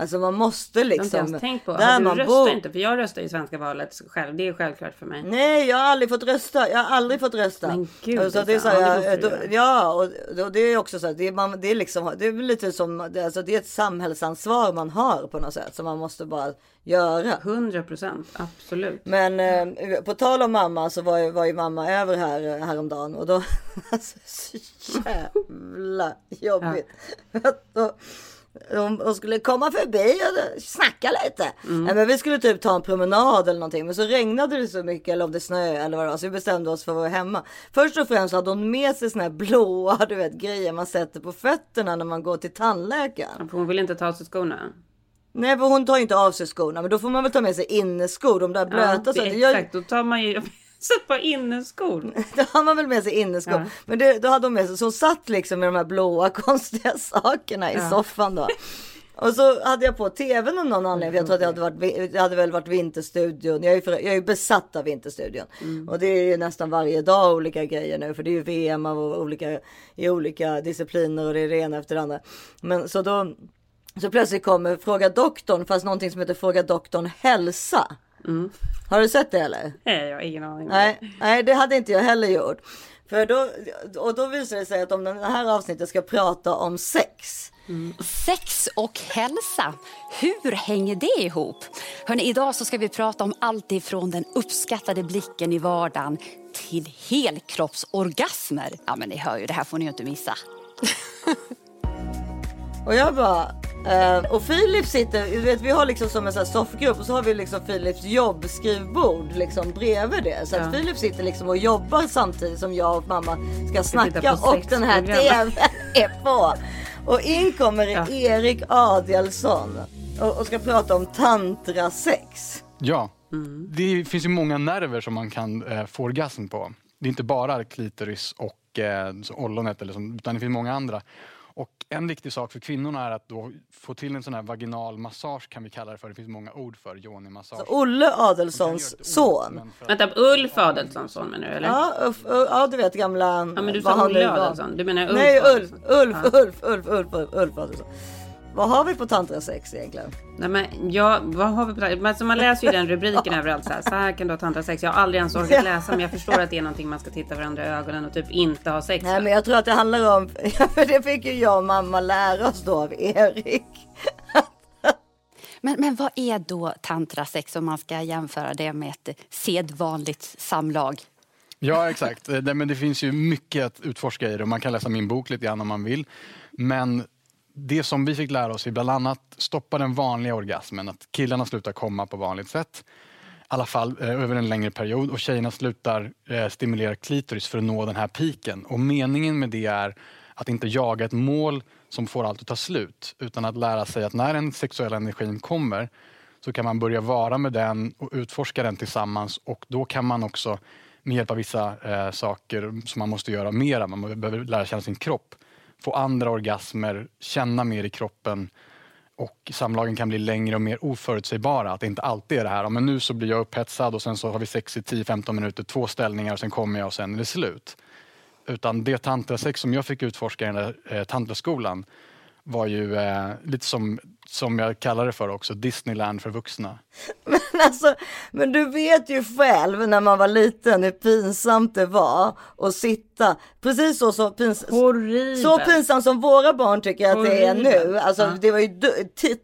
B: Alltså man måste liksom.
C: ens tänkt på.
B: där man
C: röstar
B: bor.
C: inte? För jag röstar i svenska valet själv. Det är självklart för mig.
B: Nej, jag har aldrig fått rösta. Jag har aldrig fått rösta.
C: Men gud,
B: Alltså, det är så.
C: Ja,
B: här,
C: måste
B: då, ja, och, och det är också så här, det är, man, det är liksom, det är lite som, det, alltså, det är ett samhällsansvar man har på något sätt som man måste bara göra.
C: 100 procent, absolut.
B: Men eh, på tal om mamma så var ju, var ju mamma över här eh, häromdagen och då, [LAUGHS] alltså så jävla jobbigt. [LAUGHS] Då, hon, hon skulle komma förbi och snacka lite. Nej, men vi skulle typ ta en promenad eller någonting. Men så regnade det så mycket eller om det snö eller vad det var. Så vi bestämde oss för att vara hemma. Först och främst hade hon med sig såna här blåa du vet, grejer man sätter på fötterna när man går till tandläkaren.
C: För hon vill inte ta av sig skorna.
B: Nej, för hon tar ju inte av sig skorna. Men då får man väl ta med sig inneskor. De där blöta.
C: ja,
B: så
C: det
B: att
C: är
B: jag-
C: exakt. Då tar man ju... Sätt på inneskor. [LAUGHS]
B: Då har man väl med sig inneskor.
C: Ja.
B: Men det, då hade hon med sig, så hon satt liksom med de här blåa [LAUGHS] konstiga sakerna i
C: Ja.
B: soffan då. Och så hade jag på tvn av någon anledning. Jag tror att det hade, varit, det hade väl varit Vinterstudion. Jag är, ju för, jag är besatt av Vinterstudion.
C: Mm.
B: Och det är ju nästan varje dag olika grejer nu. För det är ju VM av olika, i olika discipliner och det är det ena efter det andra. Men så då, så plötsligt kommer Fråga doktorn, fast någonting som heter Fråga doktorn hälsa.
C: Mm.
B: Har du sett det eller?
C: Nej, jag har ingen aning.
B: Nej, nej, det hade inte jag heller gjort. För då, och då visar det sig att om den här avsnittet ska prata om sex.
F: Sex och hälsa, hur hänger det ihop? Hörrni, idag så ska vi prata om allt ifrån den uppskattade blicken i vardagen till helkroppsorgasmer. Ja, men ni hör ju, det här får ni ju inte missa.
B: Och jag bara, uh, och Filip sitter, du vet vi har liksom som en sån här soffgrupp och så har vi liksom Filips jobbskrivbord liksom bredvid det. Så ja. att Filip sitter liksom och jobbar samtidigt som jag och mamma ska snacka och den här tvn är på. Och in kommer ja. Erik Adelsson och, och ska prata om tantra sex.
G: Ja, mm. det finns ju många nerver som man kan eh, få orgasm på. Det är inte bara klitoris och eh, ollonet, eller som, utan det finns många andra. Och en viktig sak för kvinnorna är att då få till en sån här vaginal massage kan vi kalla det för. Det finns många ord för yoni-massage.
B: Så Olle Adelssons son?
C: Vänta, Ulf Adelssons son menar du eller?
B: Ja, Ulf, ja du vet gamla... Ja
C: men du sa Olle Adelsson, du menar Ulf
B: Nej, Ulf, Ulf, Ulf, Ulf, Ulf, Ulf, Ulf Adelsson. Vad har vi på tantrasex egentligen?
C: Nej men ja, vad har vi på alltså, Man läser ju den rubriken [LAUGHS] överallt så här. Så här kan du ha tantrasex. Jag har aldrig ens orkat läsa men jag förstår att det är någonting man ska titta varandra i ögonen och typ inte ha sex.
B: Nej men jag tror att det handlar om, [LAUGHS] för det fick ju jag och mamma lära oss då av Erik. [LAUGHS]
F: Men, men vad är då tantrasex om man ska jämföra det med ett sedvanligt samlag?
G: Ja exakt, men det finns ju mycket att utforska i det och man kan läsa min bok lite grann om man vill. Men det som vi fick lära oss är bland annat stoppa den vanliga orgasmen, att killarna slutar komma på vanligt sätt. I alla fall eh, över en längre period och tjejerna slutar eh, stimulera klitoris för att nå den här piken. Och meningen med det är att inte jaga ett mål som får allt att ta slut utan att lära sig att när den sexuella energin kommer så kan man börja vara med den och utforska den tillsammans och då kan man också med hjälp av vissa eh, saker som man måste göra mera, man behöver lära känna sin kropp, få andra orgasmer, känna mer i kroppen och samlagen kan bli längre och mer oförutsägbara. Att det inte alltid är det här, men nu så blir jag upphetsad och sen så har vi sex i 10-15 minuter, två ställningar och sen kommer jag och sen är det slut. Utan det tantrasex som jag fick utforska i den där eh, tantraskolan var ju eh, lite som, som jag kallar det för också, Disneyland för vuxna. [LAUGHS]
B: Men alltså, men du vet ju själv när man var liten hur pinsamt det var att sitta precis så, så, pins så pinsamt som våra barn tycker att Horribel. det är nu. Alltså ja. det var ju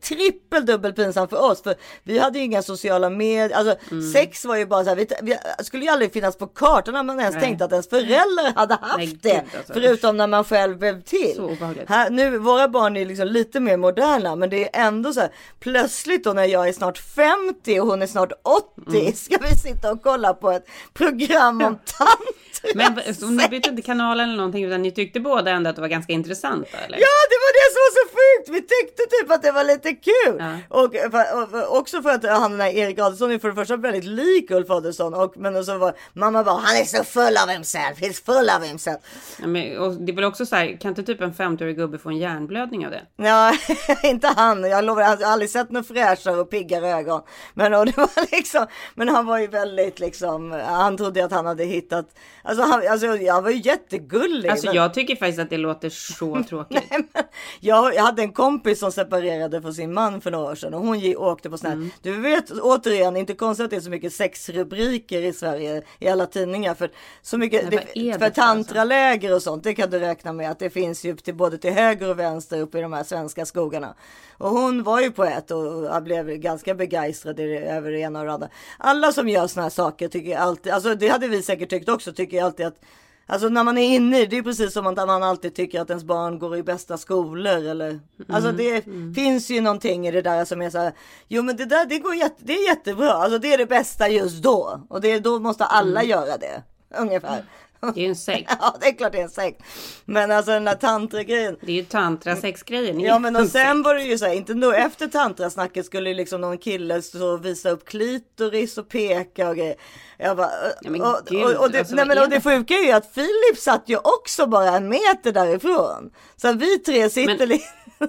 B: trippel dubbel pinsamt för oss för vi hade ju inga sociala medier. Alltså mm. sex var ju bara så här, vi, vi, skulle ju aldrig finnas på kartan när man ens Nej. tänkte att ens föräldrar hade haft Nej, det. Alltså. Förutom när man själv blev till. Här, nu, våra barn är liksom lite mer moderna men det är ändå så här plötsligt då när jag är snart 50 och hon är snart 80 mm. ska vi sitta och kolla på ett program om tantra.
C: Men ni bytte inte kanalen eller någonting utan ni tyckte båda ändå att det var ganska intressant eller?
B: Ja det var det som var så sjukt! Vi tyckte typ att det var lite kul. Ja. Och, och, och, också för att han den här Erik Adelsson är för det första väldigt lik Ulf Adelsson och men så var mamma bara han är så full av himself, he's full of himself.
C: Ja, men, och det är väl också så här, kan inte typ en 50-årig gubbe få en hjärnblödning av det?
B: Ja, [LAUGHS] inte han. Jag lovar, jag har aldrig sett något fräschare och piggare ögon. Men, och det var liksom, men han var ju väldigt liksom, han trodde att han hade hittat, alltså han, alltså, jag var ju jättegullig.
C: Alltså men... jag tycker faktiskt att det låter så [LAUGHS] tråkigt. Nej, men,
B: jag, jag hade en kompis som separerade från sin man för några år sedan och hon åkte på sådana här, mm. du vet återigen, inte konstigt att det är så mycket sexrubriker i Sverige i alla tidningar för så mycket, Nej, det, för alltså? tantraläger och sånt, det kan du räkna med att det finns ju till både till höger och vänster uppe i de här svenska skogarna. Och hon var ju poet och jag blev ganska begeistrad över det ena och det andra. Alla som gör sådana här saker tycker alltid, alltså det hade vi säkert tyckt också, tycker jag alltid att Alltså när man är inne det är precis som att man alltid tycker att ens barn går i bästa skolor eller mm. Alltså det mm. finns ju någonting i det där som är så här. Jo men det där det går jätte, det är jättebra. Alltså det är det bästa just då och det, då måste alla mm. göra det ungefär.
C: Det är ju en sekt. [LAUGHS]
B: ja, det är klart det är en sekt. Men alltså den där tantra-grejen.
C: Det är ju tantra-sex-grejen.
B: Ja, men och [LAUGHS] sen var det ju så här, inte nog efter tantrasnacket skulle liksom någon kille så visa upp klitoris och peka och grejer. Jag bara, ja, och, och, och, det, alltså, nej, men, och det sjuka är ju att Filip satt ju också bara en meter därifrån. Så vi tre sitter men... [LAUGHS]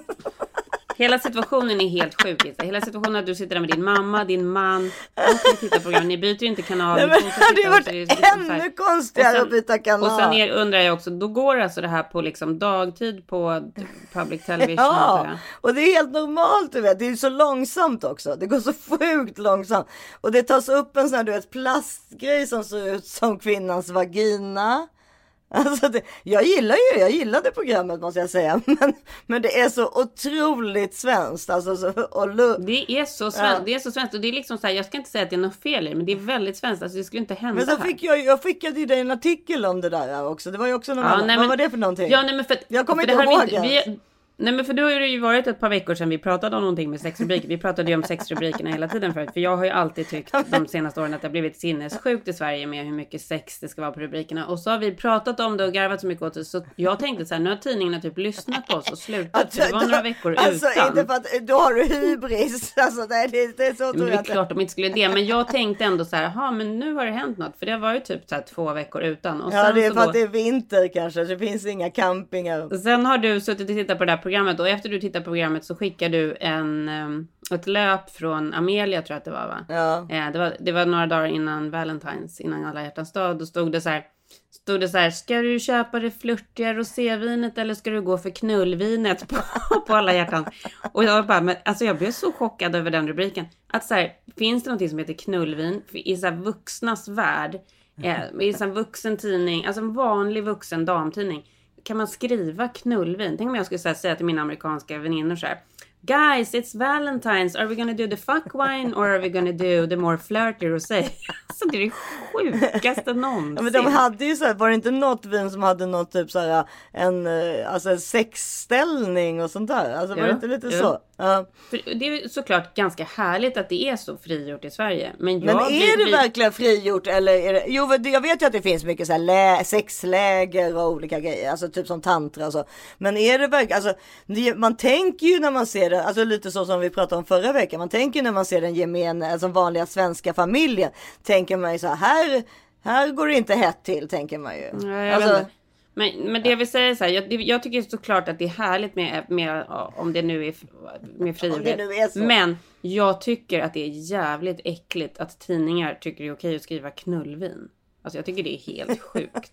C: Hela situationen är helt sjuk. Hela situationen att du sitter där med din mamma, din man och ni tittar på program. Ni byter inte kanal. Nej,
B: men det hade varit liksom ännu konstigare sen, att byta kanal.
C: Och sen är, undrar jag också, då går alltså det här på liksom dagtid på public [LAUGHS] television?
B: Ja, och det är helt normalt du vet. Det är så långsamt också. Det går så sjukt långsamt. Och det tas upp en sån här du vet plastgrej som ser ut som kvinnans vagina. Alltså det, jag gillar ju, jag gillade programmet måste jag säga, [LAUGHS] men, men det är så otroligt svenskt. Alltså, så, och
C: det är så svenskt, ja. det är så svenskt och det är liksom så här, jag ska inte säga att det är något fel i men det är väldigt svenskt, alltså det skulle inte hända
B: Men så
C: här.
B: fick jag, jag skickade ju dig en artikel om det där också, det var ju också någon ja, annan, nej, vad var det för någonting?
C: Ja, nej, men för,
B: jag kommer inte ihåg
C: vi, vi, Nej men för då har det ju varit ett par veckor sedan vi pratade om någonting med sexrubriker. Vi pratade ju om sexrubrikerna hela tiden förut. För jag har ju alltid tyckt de senaste åren att det har blivit sinnessjukt i Sverige med hur mycket sex det ska vara på rubrikerna. Och så har vi pratat om det och garvat så mycket åt det. Så jag tänkte så här, nu har tidningarna typ lyssnat på oss och slutat. För det var några veckor
B: alltså,
C: utan.
B: Inte för att, då har du hybris. [LAUGHS] Alltså, det, det, det är så
C: men det är klart de inte skulle det. Men jag tänkte ändå så här, ja men nu har det hänt något. För det har varit typ så här två veckor utan. Och
B: ja det är för
C: då...
B: att det är vinter kanske. Det finns inga campingar.
C: Sen har du suttit och tittat på det här programmet och efter du tittar på programmet så skickar du en, ett löp från Amelia tror jag att det var va?
B: Ja.
C: Det var, det var några dagar innan Valentine's, innan alla hjärtans dag. Då stod det så här. Stod det så här, ska du köpa det flörtiga rosévinet eller ska du gå för knullvinet på, [LAUGHS] på alla hjärtan? Och jag bara, men alltså jag blev så chockad över den rubriken. Att så här, finns det någonting som heter knullvin i så här vuxnas värld? Eh, I en vuxen tidning, alltså en vanlig vuxen damtidning kan man skriva knullvin? Tänk om jag skulle säga till mina amerikanska väninnor så här. Guys, it's Valentine's. Are we gonna do the fuck wine or are we gonna do the more flirty rosé? [LAUGHS] Alltså det är det sjukaste någonsin. [LAUGHS] Ja,
B: men de hade ju så här, var det inte något vin som hade något typ så här en, alltså en sexställning och sånt där? Alltså var det inte lite ja. så? Ja.
C: För det är såklart ganska härligt att det är så frigjort i Sverige. Men,
B: men är det blir... verkligen frigjort eller är det? Jo, jag vet ju att det finns mycket så här lä, sexläger och olika grejer, alltså typ som tantra och så. Men är det verkligen, alltså man tänker ju när man ser det, alltså lite så som vi pratade om förra veckan. Man tänker när man ser den gemene, alltså vanliga svenska familjen, tänker man ju så här, här går det inte hett till, tänker man ju.
C: Nej, alltså, men, men det jag vill säga är så här, jag, jag tycker såklart att det är härligt med, med om det nu är med frihet. Men jag tycker att det är jävligt äckligt att tidningar tycker det är okej att skriva knullvin. Alltså jag tycker det är helt [LAUGHS] sjukt.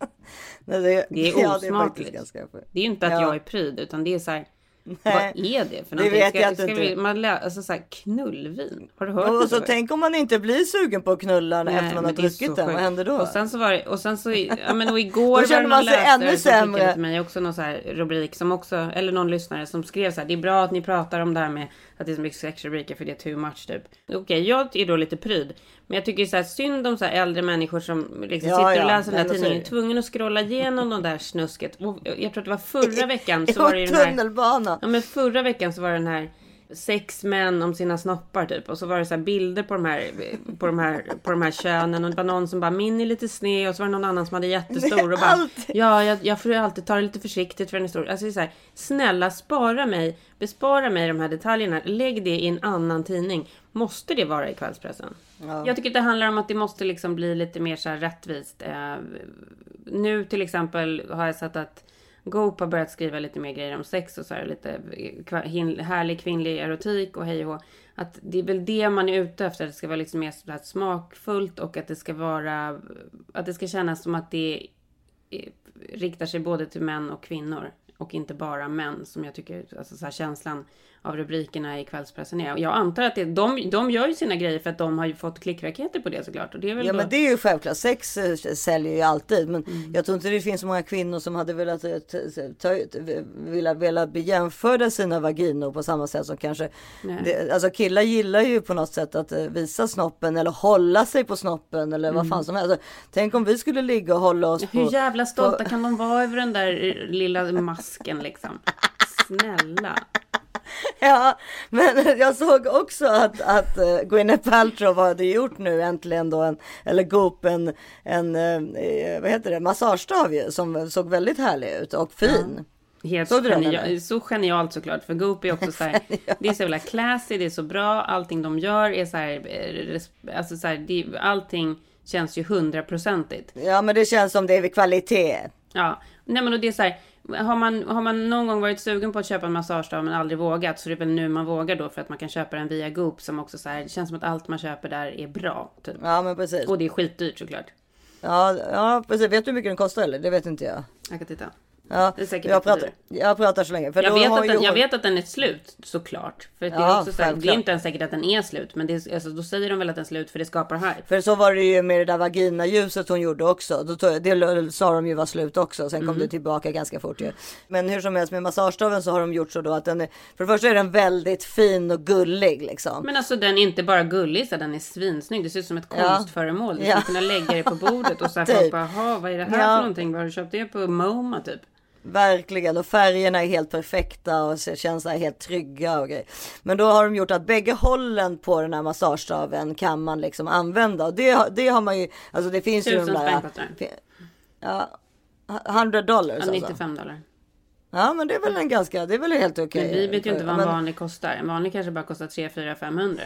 B: Det,
C: det, är osmakligt. [LAUGHS] Ja, det, är det, är inte att ja. jag är pryd utan det är så här. [LAUGHS] Nej. Vad är det för någonting? Det vet ska, jag ska inte. Vi, man lä, alltså så här, knullvin. Har du hört
B: och, det? Och så tänk om man inte blir sugen på att knulla Nej, efter man har druckit den. Vad händer då?
C: Och sen så var det, och sen så, ja men och [LAUGHS] igår då känner man sig ännu sämre. Till mig också någon så här rubrik som också, eller någon lyssnare som skrev så här. Det är bra att ni pratar om det här med att det är så mycket sexrubriker för det är too much typ. Okej, okay, jag är då lite pryd. Men jag tycker så här synd om så här äldre människor som liksom ja, sitter och läser ja, den här tidningen. Är tvungen att scrolla igenom de där snusket. Och jag tror att det var förra [LAUGHS] veckan. Så var det den
B: här,
C: Ja men förra veckan så var det den här sex män om sina snoppar typ. Och så var det så bilder på de här, på de här, på de här könen. Och det var någon som bara min är lite sned. Och så var det någon annan som hade jättestor. Och [LAUGHS] bara ja, jag, jag får alltid ta det lite försiktigt för den är stor. Alltså det så här, snälla spara mig. Bespara mig de här detaljerna. Lägg det i en annan tidning. Måste det vara i kvällspressen? Ja. Jag tycker att det handlar om att det måste liksom bli lite mer så här rättvist. Eh, nu till exempel har jag sett att Goop har börjat skriva lite mer grejer om sex och så här lite eh, härlig kvinnlig erotik och hej och Att det är väl det man är ute efter. Att det ska vara liksom mer så smakfullt och att det ska vara... Att det ska kännas som att det eh, riktar sig både till män och kvinnor. Och inte bara män som jag tycker, alltså så här känslan av rubrikerna i kvällspressen är. Jag antar att det, de, de gör ju sina grejer för att de har ju fått klickraketer på det såklart. Och det är väl
B: ja
C: då...
B: men det är ju självklart. Sex eh, säljer ju alltid. Men mm. jag tror inte det finns så många kvinnor som hade velat, eh, ta, velat, velat bli jämförda sina vaginor på samma sätt som kanske. Det, alltså killar gillar ju på något sätt att eh, visa snoppen eller hålla sig på snoppen eller mm. vad fan som helst. Alltså, tänk om vi skulle ligga och hålla oss
C: på. Hur jävla stolta på... kan de vara över den där lilla masken liksom? [LAUGHS] Snälla.
B: Ja, men jag såg också att, att uh, Gwyneth Paltrow hade gjort nu äntligen då en, eller Goop en, en uh, vad heter det, massagestav ju, som såg väldigt härlig ut och fin. Ja.
C: Helt så, genial, så genialt såklart. För Goop är också så här, [LAUGHS] det är så jävla classy, det är så bra, allting de gör är så här, eh, alltså så här, det, allting känns ju hundraprocentigt.
B: Ja, men det känns som det är kvalitet.
C: Ja, nej men och det är så här, har man, har man någon gång varit sugen på att köpa en massagestav men aldrig vågat så är det väl nu man vågar då för att man kan köpa den via Goop som också så här, det känns som att allt man köper där är bra. Typ.
B: Ja men precis.
C: Och det är skitdyrt såklart.
B: Ja, ja precis. Vet du hur mycket den kostar eller? Det vet inte jag.
C: Jag kan titta.
B: Ja, jag, pratar, jag pratar så länge.
C: För jag, vet att den, jag vet att den är slut såklart. För det, är också så här, det är inte ens säkert att den är slut. Men det är, alltså, då säger de väl att den är slut för det skapar hype.
B: För så var det ju med det där vaginaljuset hon gjorde också. Då tog, det sa de ju var slut också. Sen kom mm. det tillbaka ganska fort ju. Men hur som helst med massagestaven så har de gjort så då att den är, för det första är den väldigt fin och gullig liksom.
C: Men alltså den är inte bara gullig så den är svinsnygg. Det ser ut som ett konstföremål. Du skulle ja. kunna lägga det på bordet och så här [LAUGHS] typ. bara, vad är det här ja. för någonting? Var har du köpt det på MoMA typ?
B: Verkligen, och färgerna är helt perfekta och känns helt trygga och grejer. Men då har de gjort att bägge hållen på den här massagestaven kan man liksom använda. Och det, det har man ju, alltså det finns ju
C: de där...
B: Ja, 100 dollars
C: ja, 95 alltså. dollar.
B: Ja men det är väl en ganska, det är väl helt okej.
C: Okay. Men vi vet ju inte vad en men... vanlig kostar. En vanlig kanske bara kostar 3, 4, 500.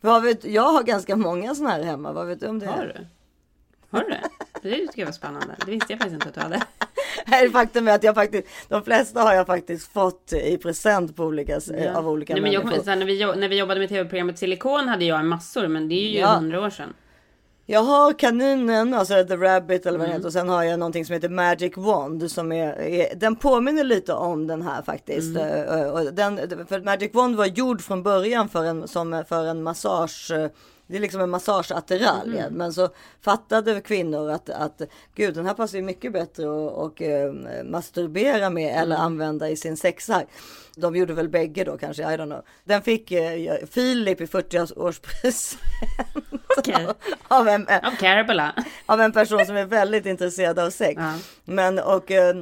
B: vad vet, jag har ganska många sådana här hemma. Vad vet du om det?
C: Har du? Har du det? Det tycker jag var spännande. Det visste jag faktiskt inte att du hade. [LAUGHS]
B: Nej, faktum är att jag faktiskt, de flesta har jag faktiskt fått i present på olika, ja. av olika
C: Nej, men jag, människor. när, vi, när vi jobbade med tv-programmet Silikon hade jag massor, men det är ju hundra ja. år sedan.
B: Jag har kaninen, alltså The Rabbit eller vad mm. heter och sen har jag någonting som heter Magic Wand som är, är den påminner lite om den här faktiskt. Mm. Och den, för Magic Wand var gjord från början för en, som, för en massage det är liksom en massageattiralj. Mm. Men så fattade kvinnor att, att gud den här passar ju mycket bättre att och, eh, masturbera med mm. eller använda i sin sexakt. De gjorde väl bägge då kanske, I don't know. Den fick eh, Filip i 40-årspresent. [LAUGHS]
C: Okay. [LAUGHS] av, en, av,
B: av en person som är väldigt intresserad av sex. Ja. Men och eh,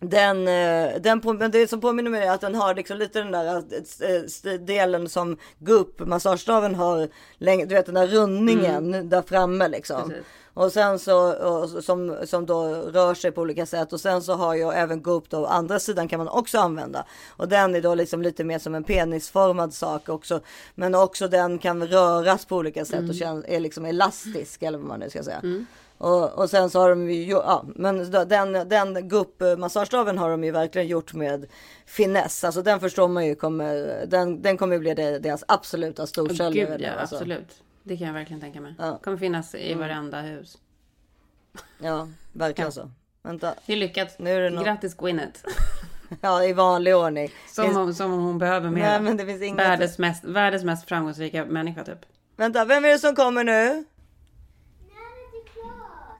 B: den, eh, den på, men det som påminner mig är att den har liksom lite den där äh, delen som gupp, massagestaven har, du vet den där rundningen mm. där framme liksom. Precis. Och sen så, och, som, som då rör sig på olika sätt. Och sen så har jag även gupp då, andra sidan kan man också använda. Och den är då liksom lite mer som en penisformad sak också. Men också den kan röras på olika sätt mm. och känns, är liksom elastisk eller vad man nu ska säga. Mm. Och, och sen så har de ju, ja, men den, den gupp-massagestaven har de ju verkligen gjort med finess. Alltså den förstår man ju kommer, den, den kommer bli deras absoluta storsäljare.
C: Oh, ja, alltså. absolut. Det kan jag verkligen tänka mig. Ja. Kommer finnas i mm. varenda hus.
B: Ja, verkligen ja. så. Vänta.
C: Det är lyckat. Nu är det något... Grattis Gwyneth. [LAUGHS]
B: ja, i vanlig ordning.
C: Som, om, som om hon behöver mer.
B: Nej, men det finns inget...
C: världens, mest, världens mest framgångsrika människa typ.
B: Vänta, vem är det som kommer nu?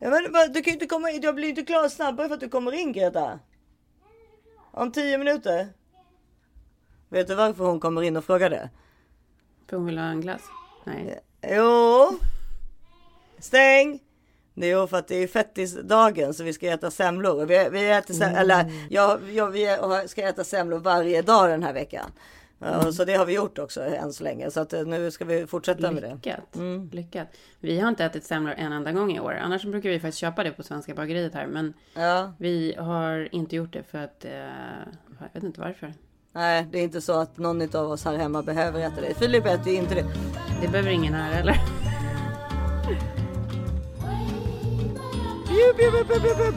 B: Ja, men, du kan ju inte komma in. Jag blir inte klar snabbare för att du kommer in Greta. Om tio minuter. Vet du varför hon kommer in och frågar det?
C: För hon vill ha en glass? Nej.
B: Jo. Stäng. Det är för att det är fettisdagen så vi ska äta semlor. Vi, vi äter sem- mm. eller ja, ja, vi ska äta semlor varje dag den här veckan. Mm. Så det har vi gjort också än så länge. Så att eh, nu ska vi fortsätta
C: Lyckat.
B: med det.
C: Mm. Lyckat. Vi har inte ätit semlor en enda gång i år. Annars brukar vi faktiskt köpa det på Svenska bageriet här. Men
B: ja.
C: vi har inte gjort det för att... Eh, jag vet inte varför.
B: Nej, det är inte så att någon av oss här hemma behöver äta det. Filip äter inte det.
C: Det behöver ingen här heller.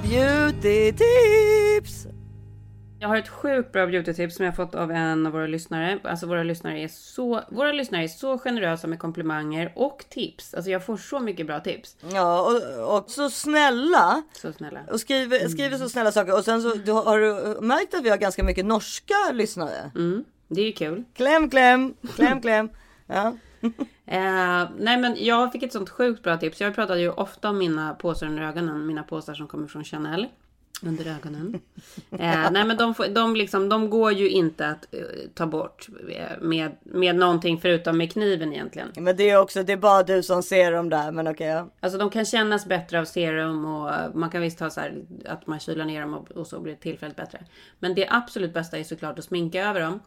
B: Beauty!
C: Jag har ett sjukt bra beautytips som jag fått av en av våra lyssnare. Alltså våra lyssnare är så, våra lyssnare är så generösa med komplimanger och tips. Alltså jag får så mycket bra tips.
B: Ja, och, och så snälla.
C: Så snälla.
B: Och skriver, skriver så snälla saker. Och sen så du, har du märkt att vi har ganska mycket norska lyssnare.
C: Mm, det är ju kul.
B: Kläm, kläm, kläm, kläm. Ja. [LAUGHS]
C: eh, nej men jag fick ett sånt sjukt bra tips. Jag pratar ju ofta om mina påsar under ögonen. Mina påsar som kommer från Chanel under ögonen. eh, nej men de, får, de, liksom, de går ju inte att uh, ta bort med, med någonting förutom med kniven egentligen.
B: Men det är också, det är bara du som ser dem där, men okej. Okay, ja.
C: Alltså de kan kännas bättre av serum och uh, man kan visst ha så här att man kylar ner dem och, och så blir det tillfälligt bättre. Men det absolut bästa är såklart att sminka över dem.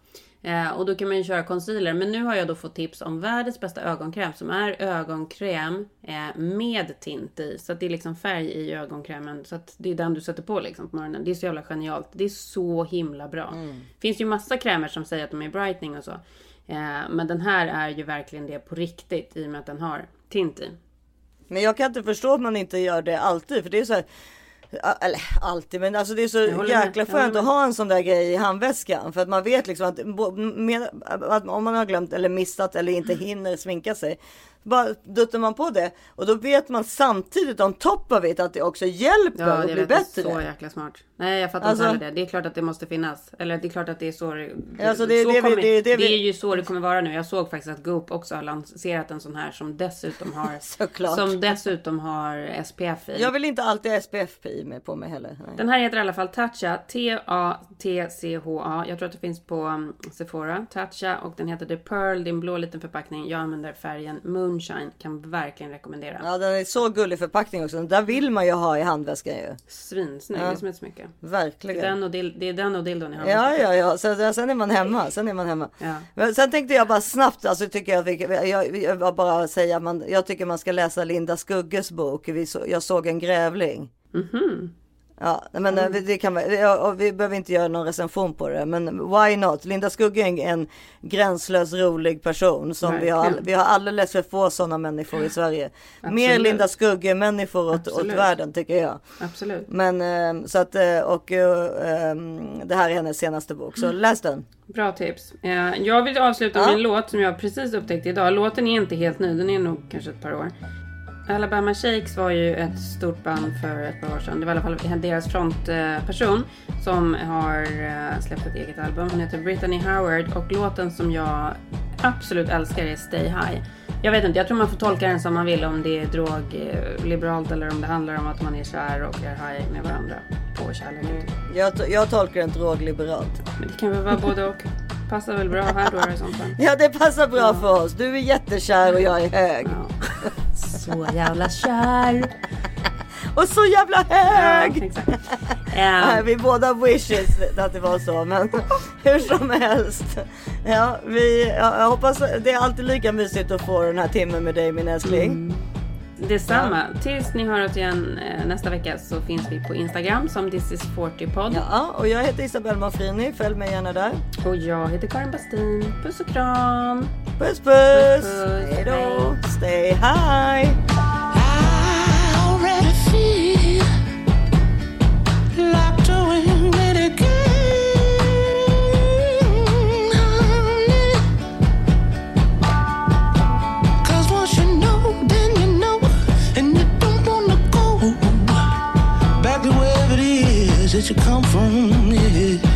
C: Eh, och då kan man ju köra concealer. Men nu har jag då fått tips om världens bästa ögonkräm som är ögonkräm eh, med tint i. Så att det är liksom färg i ögonkrämen. Så att det är den du sätter på liksom på morgonen. Det är så jävla genialt. Det är så himla bra. Mm. finns ju massa krämer som säger att de är brightening och så. Eh, men den här är ju verkligen det på riktigt i och med att den har tint i.
B: Men jag kan inte förstå att man inte gör det alltid. För det är så här, eller alltid, men alltså det är så jäkla skönt att ha en sån där grej i handväskan. För att man vet liksom att, med, att om man har glömt eller missat eller inte hinner sminka sig bara duttar man på det och då vet man samtidigt om top of it att det också hjälper ja, och blir bättre.
C: Ja, det är så jäkla smart. Nej, jag fattar alltså, inte det. Det är klart att det måste finnas. Eller det är klart att det är så det,
B: alltså det, så det, kommer, det, det,
C: det, är ju så det kommer vara nu. Jag såg faktiskt att Goop också har lanserat en sån här som dessutom har [LAUGHS]
B: Såklart.
C: som dessutom har SPF i.
B: Jag vill inte alltid ha SPF i mig på mig heller.
C: Nej. Den här heter i alla fall Tatcha. T-A-T-C-H-A. Jag tror att det finns på um, Sephora. Tatcha och den heter The Pearl. Det är en blå liten förpackning. Jag använder färgen Moonshine. Kan verkligen rekommendera.
B: Ja den är så gullig förpackning också. Den där vill man ju ha i handväskan ju.
C: Svinsnygg. Ja. Det är som ett smycke.
B: Verkligen.
C: Den och, dil det är den och dildon i
B: handväskan. Ja ja ja. Sen är man hemma. Sen är man hemma. Ja. Men sen tänkte jag bara snabbt. Alltså tycker jag. Jag, jag, jag bara säga. Man, jag tycker man ska läsa Linda Skugges bok. Vi så, jag såg en grävling.
C: Mm -hmm.
B: Ja, men mm. det kan ja, vi behöver inte göra någon recension på det, men why not? Linda Skugge är en gränslös rolig person som vi har, vi har alldeles för få sådana människor i Sverige. Absolut. Mer Linda Skugge människor åt, åt världen tycker jag.
C: Absolut.
B: Men eh, så att eh, och eh, det här är hennes senaste bok, så läs den.
C: Bra tips. Jag vill avsluta med en låt som jag precis upptäckte idag. Låten är inte helt ny, den är nog kanske ett par år. Alabama Shakes var ju ett stort band för ett par år sedan. Det var i alla fall deras frontperson som har eh, släppt ett eget album. Hon heter Brittany Howard och låten som jag absolut älskar är Stay High. Jag vet inte, jag tror man får tolka den som man vill om det är drogliberalt eller om det handlar om att man är kär och är high med varandra på kärlek. Mm.
B: Jag, jag tolkar den drogliberalt.
C: Men det kan väl vara både och. Passar väl bra här då i sånt fall.
B: Ja det passar bra ja. för oss. Du är jättekär och jag är hög.
C: Ja. Så jävla kär.
B: och så jävla hög! Ja, um. vi båda wishes att det var så, men [LAUGHS] hur som helst. Ja, vi, jag hoppas det är alltid lika mysigt att få den här timmen med dig min älskling. Mm.
C: Detsamma. Ja. Tills ni hör oss igen eh, nästa vecka så finns vi på Instagram som This is 40 podd.
B: Ja, och jag heter Isabelle Manfrini. Följ mig gärna där.
C: Och jag heter Karin Bastin. Puss och kram.
B: Puss puss. puss, puss. Hej då. Stay high.
A: Did you come from? Yeah.